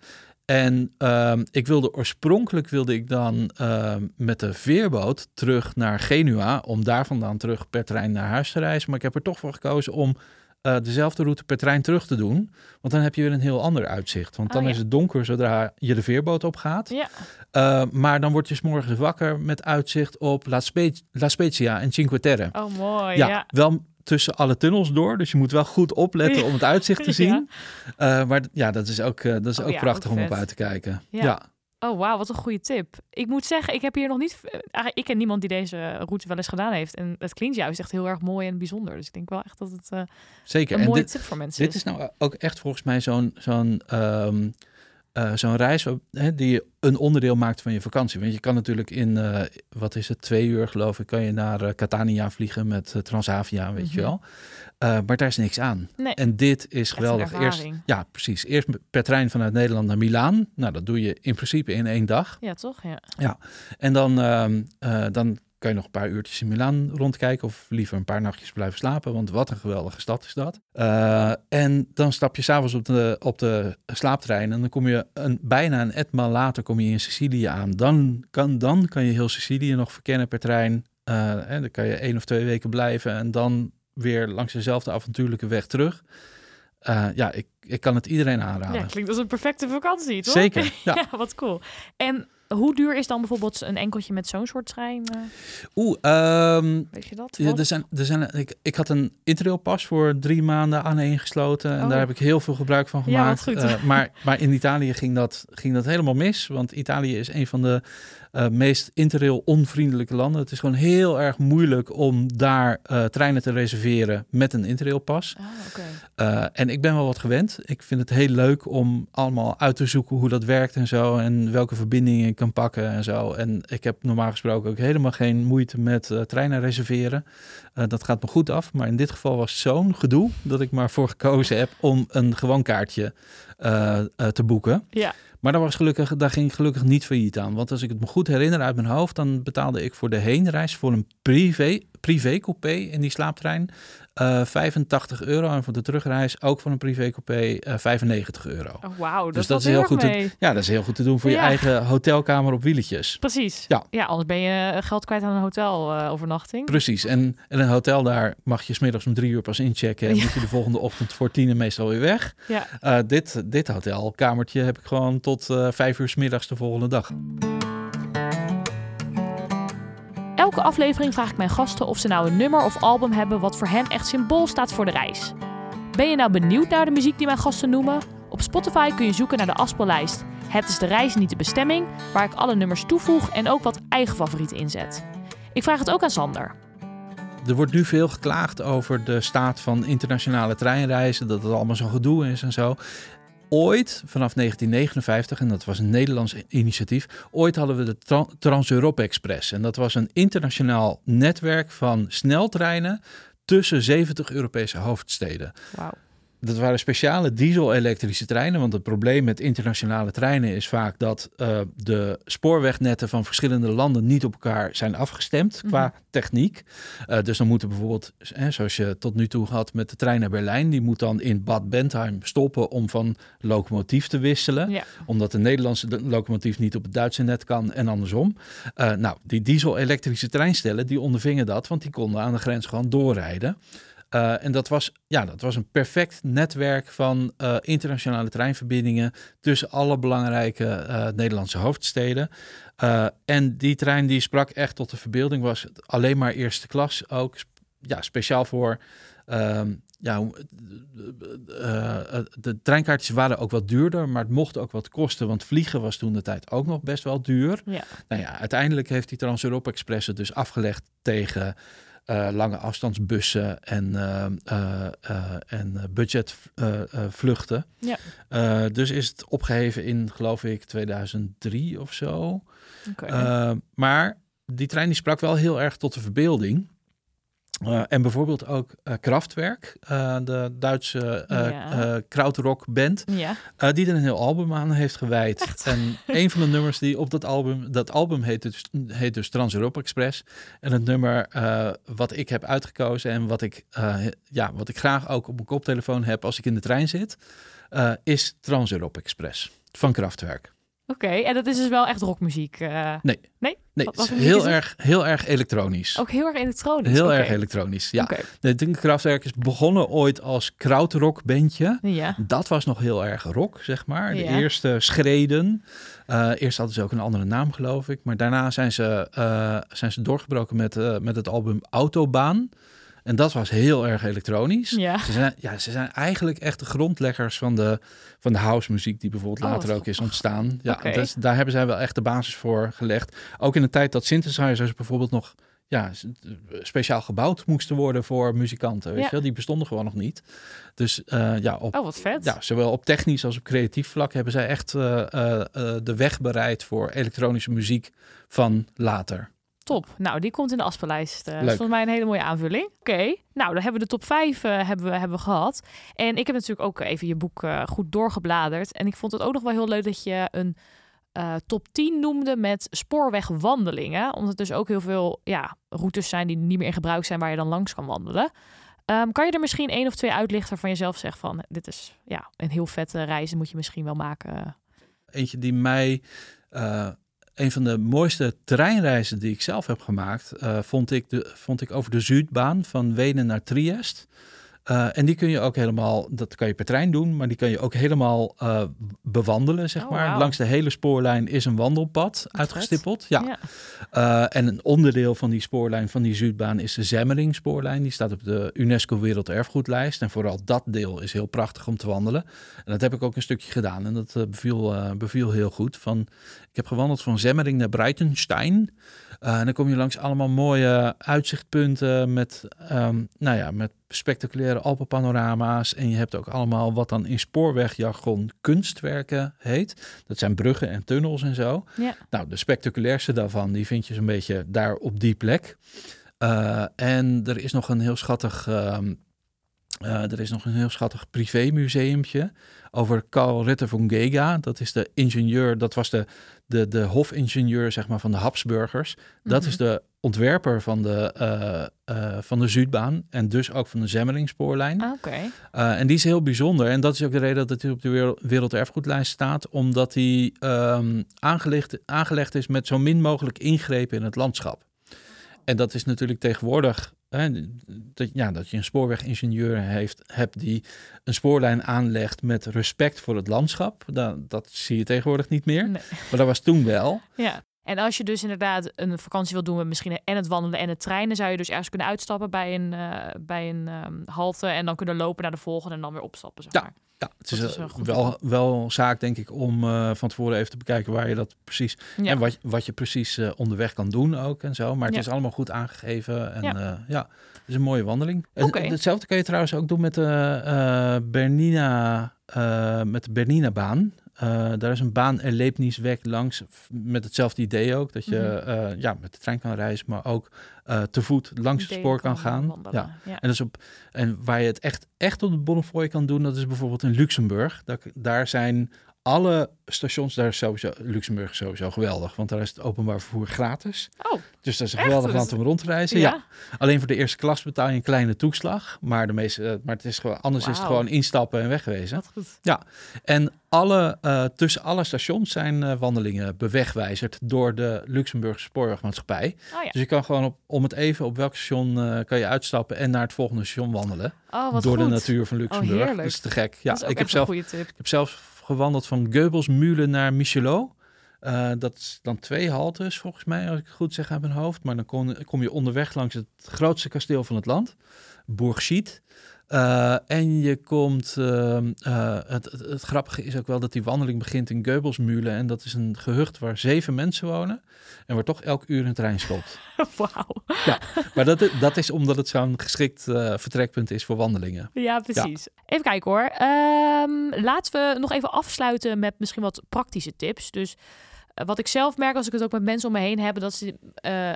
En ehm, ik wilde oorspronkelijk wilde ik dan ehm, met de veerboot terug naar Genua. Om daar vandaan terug per trein naar huis te reizen. Maar ik heb er toch voor gekozen om eh, dezelfde route per trein terug te doen. Want dan heb je weer een heel ander uitzicht. Want Oh, dan ja. is het donker zodra je de veerboot opgaat. Ja, Uh, maar dan word je 's morgens wakker met uitzicht op La, Spe- La Spezia en Cinque Terre. oh mooi. ja, Ja. wel tussen alle tunnels door. Dus je moet wel goed opletten om het uitzicht te zien. Uh, maar ja, dat is ook, dat is Oh ook prachtig ook om op uit te kijken. Ja. Oh, wauw, wat een goede tip. Ik moet zeggen, ik heb hier nog niet... eh, Ik ken niemand die deze route wel eens gedaan heeft. En het klinkt juist echt heel erg mooi en bijzonder. Dus ik denk wel echt dat het eh, zeker. een En mooie dit, tip voor mensen dit is nou ook echt volgens mij zo'n zo'n ehm, eh, zo'n reis hè, die een onderdeel maakt van je vakantie. Want je kan natuurlijk in, uh, wat is het, twee uur geloof ik, kan je naar Catania vliegen met Transavia, weet je wel. Maar daar is niks aan. Nee. En dit is geweldig. Eerst, ja, precies. Eerst per trein vanuit Nederland naar Milaan. Nou, dat doe je in principe in één dag. Ja, toch? Ja. ja. En dan, ehm, dan kan je nog een paar uurtjes in Milaan rondkijken of liever een paar nachtjes blijven slapen, want wat een geweldige stad is dat. Uh, en dan stap je s'avonds op de, op de slaaptrein en dan kom je een, bijna een etmaal later kom je in Sicilië aan. Dan kan, dan kan je heel Sicilië nog verkennen per trein. En dan kan je één of twee weken blijven en dan weer langs dezelfde avontuurlijke weg terug. Uh, ja, ik, ik kan het iedereen aanraden. Ja, klinkt als een perfecte vakantie, toch? Zeker, ja. ja wat cool. En hoe duur is dan bijvoorbeeld een enkeltje met zo'n soort trein? Uh... Oeh, um, weet je dat? Ja, er zijn, er zijn, ik, ik had een Interrail-pas voor drie maanden aaneengesloten. En oh. daar heb ik heel veel gebruik van gemaakt. Ja, uh, maar, maar in Italië ging dat, ging dat helemaal mis. Want Italië is een van de uh, meest interrail onvriendelijke landen. Het is gewoon heel erg moeilijk om daar uh, treinen te reserveren met een interrail pas. Ah, okay. uh, en ik ben wel wat gewend. Ik vind het heel leuk om allemaal uit te zoeken hoe dat werkt en zo. En welke verbindingen ik kan pakken en zo. En ik heb normaal gesproken ook helemaal geen moeite met treinen reserveren. dat gaat me goed af. Maar in dit geval was zo'n gedoe dat ik maar voor gekozen heb om een gewoon kaartje te boeken. Ja. Maar daar, was gelukkig, daar ging gelukkig niet failliet aan. Want als ik het me goed herinner uit mijn hoofd, dan betaalde ik voor de heenreis voor een privé, privé coupé in die slaaptrein uh, eh, 85 euro. En voor de terugreis ook van een privécoupé uh, 95 euro. Oh, Wauw, dat, dus dat is heel goed. Te, ja, dat is heel goed te doen voor je eigen hotelkamer op wieletjes. Precies. Ja. ja, anders ben je geld kwijt aan een hotelovernachting. Precies. En, en een hotel daar mag je smiddags om drie uur pas inchecken. En moet je de volgende ochtend voor tien en meestal weer weg. Ja. Uh, dit, dit hotelkamertje heb ik gewoon tot uh, vijf uur smiddags de volgende dag. Elke aflevering vraag ik mijn gasten of ze nou een nummer of album hebben wat voor hen echt symbool staat voor de reis. Ben je nou benieuwd naar de muziek die mijn gasten noemen? Op Spotify kun je zoeken naar de afspeellijst Het is de reis, niet de bestemming, waar ik alle nummers toevoeg en ook wat eigen favorieten inzet. Ik vraag het ook aan Sander. Er wordt nu veel geklaagd over de staat van internationale treinreizen, dat het allemaal zo'n gedoe is en zo ooit, vanaf 1959, en dat was een Nederlands initiatief, ooit hadden we de Trans-Europe Express. En dat was een internationaal netwerk van sneltreinen tussen 70 Europese hoofdsteden. Wow dat waren speciale diesel-elektrische treinen. Want het probleem met internationale treinen is vaak dat uh, de spoorwegnetten van verschillende landen niet op elkaar zijn afgestemd qua mhm. techniek. Uh, dus dan moeten bijvoorbeeld, hè, zoals je tot nu toe had met de trein naar Berlijn, die moet dan in Bad Bentheim stoppen om van locomotief te wisselen. Ja. Omdat de Nederlandse locomotief niet op het Duitse net kan en andersom. Uh, nou, die diesel-elektrische treinstellen die ondervingen dat, want die konden aan de grens gewoon doorrijden. Uh, en dat was, ja, dat was een perfect netwerk van uh, internationale treinverbindingen tussen alle belangrijke uh, Nederlandse hoofdsteden. en die trein die sprak echt tot de verbeelding, was alleen maar eerste klas ook. Ja, speciaal voor. Ehm, ja, de treinkaartjes waren ook wat duurder, maar het mocht ook wat kosten, want vliegen was toen de tijd ook nog best wel duur. Ja. Nou ja, uiteindelijk heeft die Trans-Europa Express het dus afgelegd tegen uh, lange afstandsbussen en, uh, uh, en budgetvluchten. ja. dus is het opgeheven in, geloof ik, 2003 of zo. Okay. maar die trein die sprak wel heel erg tot de verbeelding. Uh, en bijvoorbeeld ook uh, Kraftwerk, uh, de Duitse ja. krautrock band, ja. die er een heel album aan heeft gewijd. Echt? En een van de nummers die op dat album, dat album heet dus, heet dus Trans-Europa Express. En het nummer wat ik heb uitgekozen en wat ik, ja, wat ik graag ook op mijn koptelefoon heb als ik in de trein zit, is Trans-Europa Express van Kraftwerk. Oké, okay, en dat is dus wel echt rockmuziek? Uh... Nee. Nee? Nee, wat, wat heel, erg, heel erg elektronisch. Ook heel erg elektronisch? Heel okay. erg elektronionisch, ja. Okay. De Kraftwerk is begonnen ooit als krautrock bandje. Ja. Dat was nog heel erg rock, zeg maar. De ja. eerste schreden. Uh, eerst hadden ze ook een andere naam, geloof ik. Maar daarna zijn ze, uh, zijn ze doorgebroken met, met het album Autobaan. En dat was heel erg elektronisch. Ja. Ze, zijn, ja, ze zijn eigenlijk echt de grondleggers van de, van de house muziek die bijvoorbeeld Oh, later ook is ontstaan. Ja, dus daar hebben zij wel echt de basis voor gelegd. Ook in de tijd dat synthesizers bijvoorbeeld nog ja, speciaal gebouwd moesten worden voor muzikanten. Weet Ja. je? Die bestonden gewoon nog niet. Dus eh, ja, op, Oh, wat vet. ja, zowel op technisch als op creatief vlak hebben zij echt eh, eh, de weg bereid voor elektronische muziek van later. Top. Nou, die komt in de afspeellijst. Eh, dat is volgens mij een hele mooie aanvulling. Oké. Nou, dan hebben we de top 5 eh, hebben we, hebben we gehad. En ik heb natuurlijk ook even je boek eh, goed doorgebladerd. En ik vond het ook nog wel heel leuk dat je een eh, top 10 noemde met spoorwegwandelingen. Omdat er dus ook heel veel ja, routes zijn die niet meer in gebruik zijn waar je dan langs kan wandelen. Ehm, kan je er misschien één of twee uitlichten waarvan je zelf zegt van... dit is ja, een heel vette reis, die moet je misschien wel maken. Eentje die mij, eh, een van de mooiste terreinreizen die ik zelf heb gemaakt, eh, vond, ik de, vond ik over de Zuidbaan van Wenen naar Triest. Eh, en die kun je ook helemaal, dat kan je per trein doen, maar die kan je ook helemaal eh, bewandelen, zeg Oh, maar. Langs de hele spoorlijn is een wandelpad uitgestippeld. Ja. Ja. Eh, en een onderdeel van die spoorlijn, van die Zuidbaan, is de Zemmering spoorlijn. Die staat op de UNESCO Werelderfgoedlijst. En vooral dat deel is heel prachtig om te wandelen. En dat heb ik ook een stukje gedaan. En dat beviel, beviel heel goed. Van, ik heb gewandeld van Zemmering naar Breitenstein. En dan kom je langs allemaal mooie uitzichtpunten met, ehm, nou ja, met spectaculaire Alpenpanorama's. En je hebt ook allemaal wat dan in spoorwegjargon kunstwerken heet. Dat zijn bruggen en tunnels en zo. Ja. Nou, de spectaculairste daarvan, die vind je zo'n beetje daar op die plek. Eh, en er is nog een heel schattig, ehm, eh, er is nog een heel schattig privémuseumpje over Carl Ritter von Gega. Dat is de ingenieur, dat was de, de, de hofingenieur zeg maar, van de Habsburgers. Dat Mhm. is de ontwerper van de, eh, eh, van de Zuidbaan en dus ook van de Zemmeringspoorlijn. Ah, Oké. Uh, en die is heel bijzonder. En dat is ook de reden dat hij op de wereld- werelderfgoedlijst staat. Omdat hij ehm, aangelegd, aangelegd is met zo min mogelijk ingrepen in het landschap. En dat is natuurlijk tegenwoordig... Dat, ja, dat je een spoorwegingenieur heeft, hebt die een spoorlijn aanlegt met respect voor het landschap. Dat, dat zie je tegenwoordig niet meer. Nee. Maar dat was toen wel. Ja. En als je dus inderdaad een vakantie wil doen met misschien en het wandelen en het treinen, zou je dus ergens kunnen uitstappen bij een, eh, bij een ehm, halte en dan kunnen lopen naar de volgende en dan weer opstappen. Zeg maar. Ja, het is, eh, wel, wel zaak, denk ik, om eh, van tevoren even te bekijken waar je dat precies Ja. En wat, wat je precies eh, onderweg kan doen ook en zo. Maar het Ja. is allemaal goed aangegeven. En Ja. ja, ja het is een mooie wandeling. En hetzelfde kan je trouwens ook doen met de Bernina, met de Bernina-baan. Eh, daar is een baan Erlebnisweg langs met hetzelfde idee ook. Dat je Mhm. eh, ja, met de trein kan reizen, maar ook eh, te voet langs het spoor kan gaan. wandelen. Ja. Ja. En, dat is op, en waar je het echt, echt op de Bonnefoy kan doen, dat is bijvoorbeeld in Luxemburg. Daar, daar zijn alle stations, daar is sowieso, Luxemburg sowieso geweldig, want daar is het openbaar vervoer gratis. Oh, Dus dat is een Echt? geweldig Dat land om rond te reizen. ja. Ja. Alleen voor de eerste klas betaal je een kleine toeslag, maar, de meeste, eh, maar het is gewoon, anders is het gewoon instappen en wegwezen. Wat goed. En alle, eh, tussen alle stations zijn eh, wandelingen bewegwijzerd door de Luxemburgse spoorwegmaatschappij. Oh ja. Dus je kan gewoon op, om het even op welk station kan je uitstappen en naar het volgende station wandelen. Oh, door goed. de natuur van Luxemburg. heerlijk. dat is te gek. Ja, dat ik heb, zelf, tip. ik heb zelf gewandeld van Geubelsmühle naar Michelot. Eh, dat is dan twee haltes volgens mij, als ik het goed zeg uit mijn hoofd. Maar dan kom, kom je onderweg langs het grootste kasteel van het land, Bourg-Schiet. Eh, en je komt, ehm, eh, het, het, het grappige is ook wel dat die wandeling begint in Geubelsmühle. En dat is een gehucht waar zeven mensen wonen. En waar toch elk uur een trein stopt. Wauw. Maar dat, dat is omdat het zo'n geschikt eh, vertrekpunt is voor wandelingen. Ja, precies. Even kijken hoor. Ehm, laten we nog even afsluiten met misschien wat praktische tips. Dus wat ik zelf merk als ik het ook met mensen om me heen heb, dat ze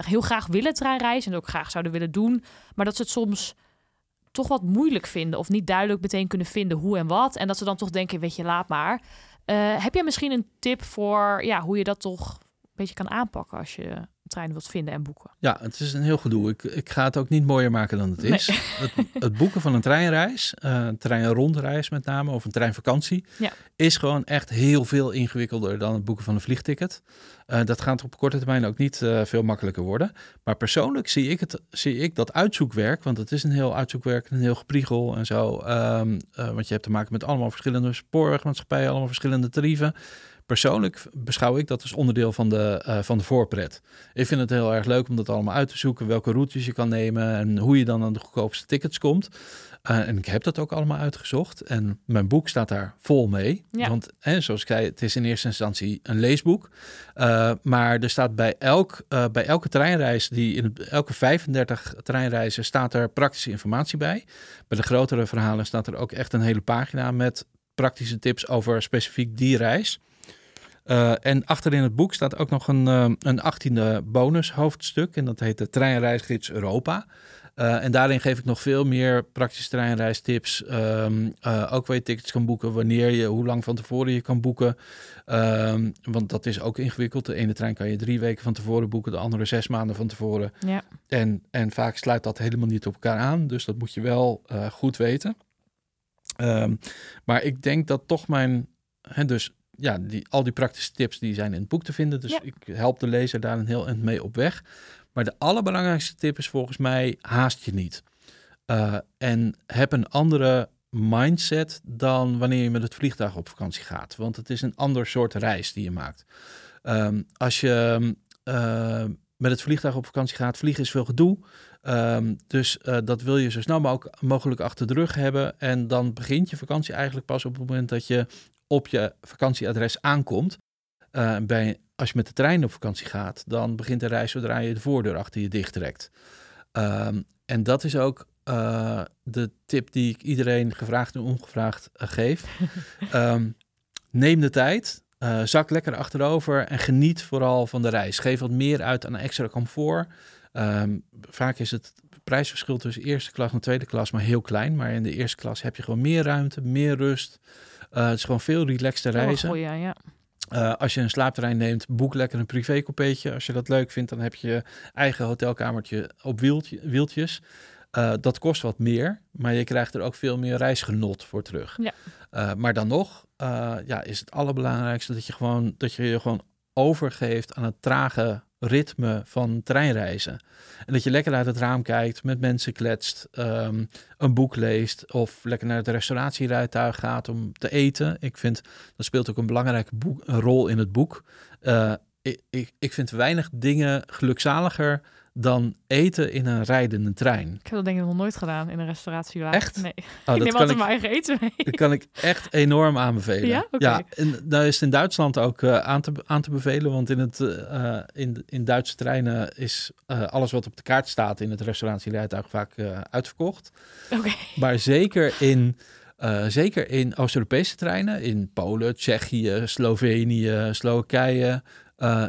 heel graag willen treinreizen en ook graag zouden willen doen, maar dat ze het soms toch wat moeilijk vinden of niet duidelijk meteen kunnen vinden hoe en wat. En dat ze dan toch denken, weet je, laat maar. Eh, heb jij misschien een tip voor ja, hoe je dat toch een beetje kan aanpakken als je trein wilt vinden en boeken? Ja, het is een heel gedoe. Ik, ik ga het ook niet mooier maken dan het Nee. is. Het, het boeken van een treinreis, eh, een treinrondreis met name, of een treinvakantie, Ja. is gewoon echt heel veel ingewikkelder dan het boeken van een vliegticket. Eh, dat gaat op korte termijn ook niet eh, veel makkelijker worden. Maar persoonlijk zie ik, het, zie ik dat uitzoekwerk, want het is een heel uitzoekwerk, een heel gepriegel en zo. ehm, eh, want je hebt te maken met allemaal verschillende spoorwegmaatschappijen, allemaal verschillende tarieven. Persoonlijk beschouw ik dat als onderdeel van de, uh, van de voorpret. Ik vind het heel erg leuk om dat allemaal uit te zoeken, welke routes je kan nemen en hoe je dan aan de goedkoopste tickets komt. Uh, en ik heb dat ook allemaal uitgezocht. En mijn boek staat daar vol mee. Ja. Want hè, zoals ik zei, het is in eerste instantie een leesboek. Uh, maar er staat bij, elk, uh, bij elke treinreis, die in elke 35 treinreizen, staat er praktische informatie bij. Bij de grotere verhalen staat er ook echt een hele pagina met praktische tips over specifiek die reis. Uh, en achterin het boek staat ook nog een, uh, een 18e bonus hoofdstuk. En dat heet de Treinreisgids Europa. Uh, en daarin geef ik nog veel meer praktische treinreistips. Um, ook waar je tickets kan boeken, wanneer je, hoe lang van tevoren je kan boeken. Um, want dat is ook ingewikkeld. De ene trein kan je drie weken van tevoren boeken, de andere zes maanden van tevoren. Ja. En, en vaak sluit dat helemaal niet op elkaar aan. Dus dat moet je wel goed weten. Um, maar ik denk dat toch mijn. Hè, dus ja, die, al die praktische tips die zijn in het boek te vinden. Dus Ja. ik help de lezer daar een heel eind mee op weg. Maar de allerbelangrijkste tip is volgens mij haast je niet. Uh, en heb een andere mindset dan wanneer je met het vliegtuig op vakantie gaat. Want het is een ander soort reis die je maakt. Um, als je uh, met het vliegtuig op vakantie gaat, vliegen is veel gedoe. Um, dus uh, dat wil je zo snel mogelijk, mogelijk achter de rug hebben. En dan begint je vakantie eigenlijk pas op het moment dat je op je vakantieadres aankomt. Uh, bij, als je met de trein op vakantie gaat, dan begint de reis zodra je de voordeur achter je dicht trekt. Um, en dat is ook uh, de tip die ik iedereen gevraagd en ongevraagd uh, geef. um, neem de tijd, uh, zak lekker achterover en geniet vooral van de reis. Geef wat meer uit aan extra comfort. Um, vaak is het prijsverschil tussen eerste klas en tweede klas maar heel klein. Maar in de eerste klas heb je gewoon meer ruimte, meer rust. Uh, het is gewoon veel relaxter reizen. Goeie, ja. Uh, als je een slaapterrein neemt, boek lekker een privécoupeetje. Als je dat leuk vindt, dan heb je je eigen hotelkamertje op wieltje, wieltjes. Uh, dat kost wat meer, maar je krijgt er ook veel meer reisgenot voor terug. Ja. Uh, maar dan nog ja, is het allerbelangrijkste dat je, gewoon, dat je je gewoon overgeeft aan het trage ritme van treinreizen. En dat je lekker uit het raam kijkt, met mensen kletst, um, een boek leest of lekker naar het restauratierijtuig gaat om te eten. Ik vind dat speelt ook een belangrijke rol in het boek. Uh, ik, ik, ik vind weinig dingen gelukzaliger dan eten in een rijdende trein. Ik heb dat denk ik nog nooit gedaan in een restauratie. Echt? Nee. Oh, ik neem altijd mijn eigen eten mee. Dat kan ik echt enorm aanbevelen. Ja? Okay. ja en daar is het in Duitsland ook uh, aan, te, aan te bevelen. Want in, het, uh, in, in Duitse treinen is uh, alles wat op de kaart staat in het restauratierijtuig vaak uitverkocht. Okay. Maar zeker in... Uh, zeker in Oost-Europese treinen, in Polen, Tsjechië, Slovenië, Slowakije, uh,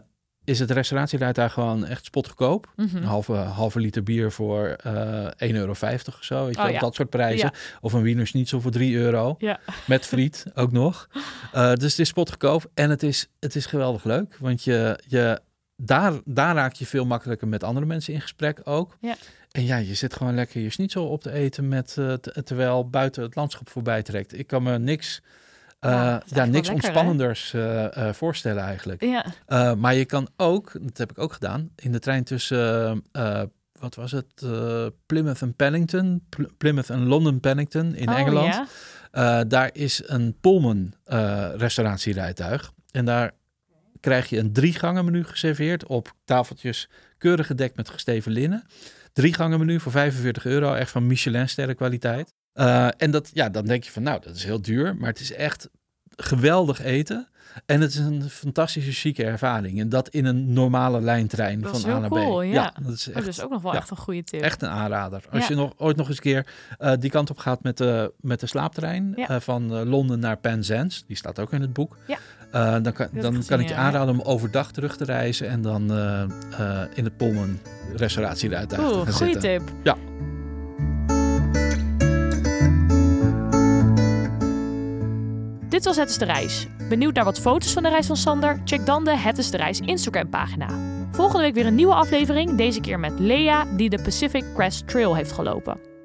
is het restauratierijtuig gewoon echt spotgoedkoop. Mhm. Mm -hmm. Een halve, halve liter bier voor uh, 1,50 euro of zo, weet je oh, wel, ja. dat soort prijzen. Ja. Of een Wiener Schnitzel voor 3 euro, ja. met friet ook nog. Uh, dus het is spotgoedkoop en het is, het is geweldig leuk, want je, je, daar, daar raak je veel makkelijker met andere mensen in gesprek ook. Ja. En ja, je zit gewoon lekker je schnitzel op te eten met, uh, terwijl buiten het landschap voorbij trekt. Ik kan me niks, uh, ja, ja niks lekker, ontspannenders uh, voorstellen eigenlijk. Ja. maar je kan ook, dat heb ik ook gedaan, in de trein tussen, wat was het, Plymouth en Paddington, Pl Plymouth en London Paddington in oh, Engeland. Ja? daar is een Pullman restauratierijtuig en daar krijg je een drie gangen menu geserveerd op tafeltjes keurig gedekt met gesteven linnen. Drie gangen menu voor 45 euro, echt van Michelin sterren kwaliteit. Uh, en dat, ja, dan denk je van, nou, dat is heel duur, maar het is echt geweldig eten. En het is een fantastische chique ervaring. En dat in een normale lijntrein dat van A naar cool, B. Ja. ja, dat is echt, oh, dat is ook nog wel ja, echt een goede tip. Echt een aanrader. Als Ja. je nog ooit nog eens een keer uh, die kant op gaat met de, met de slaaptrein uh, van uh, Londen naar Penzance, die staat ook in het boek. Ja. Dan kan, dan gezien, kan ik je aanraden om overdag terug te reizen en dan in het Pullman restauratierijtuig te Oeh, gaan goede zitten. tip. Ja. Dit was Het is de Reis. Benieuwd naar wat foto's van de reis van Sander? Check dan de Het is de Reis Instagram pagina. Volgende week weer een nieuwe aflevering, deze keer met Lea die de Pacific Crest Trail heeft gelopen.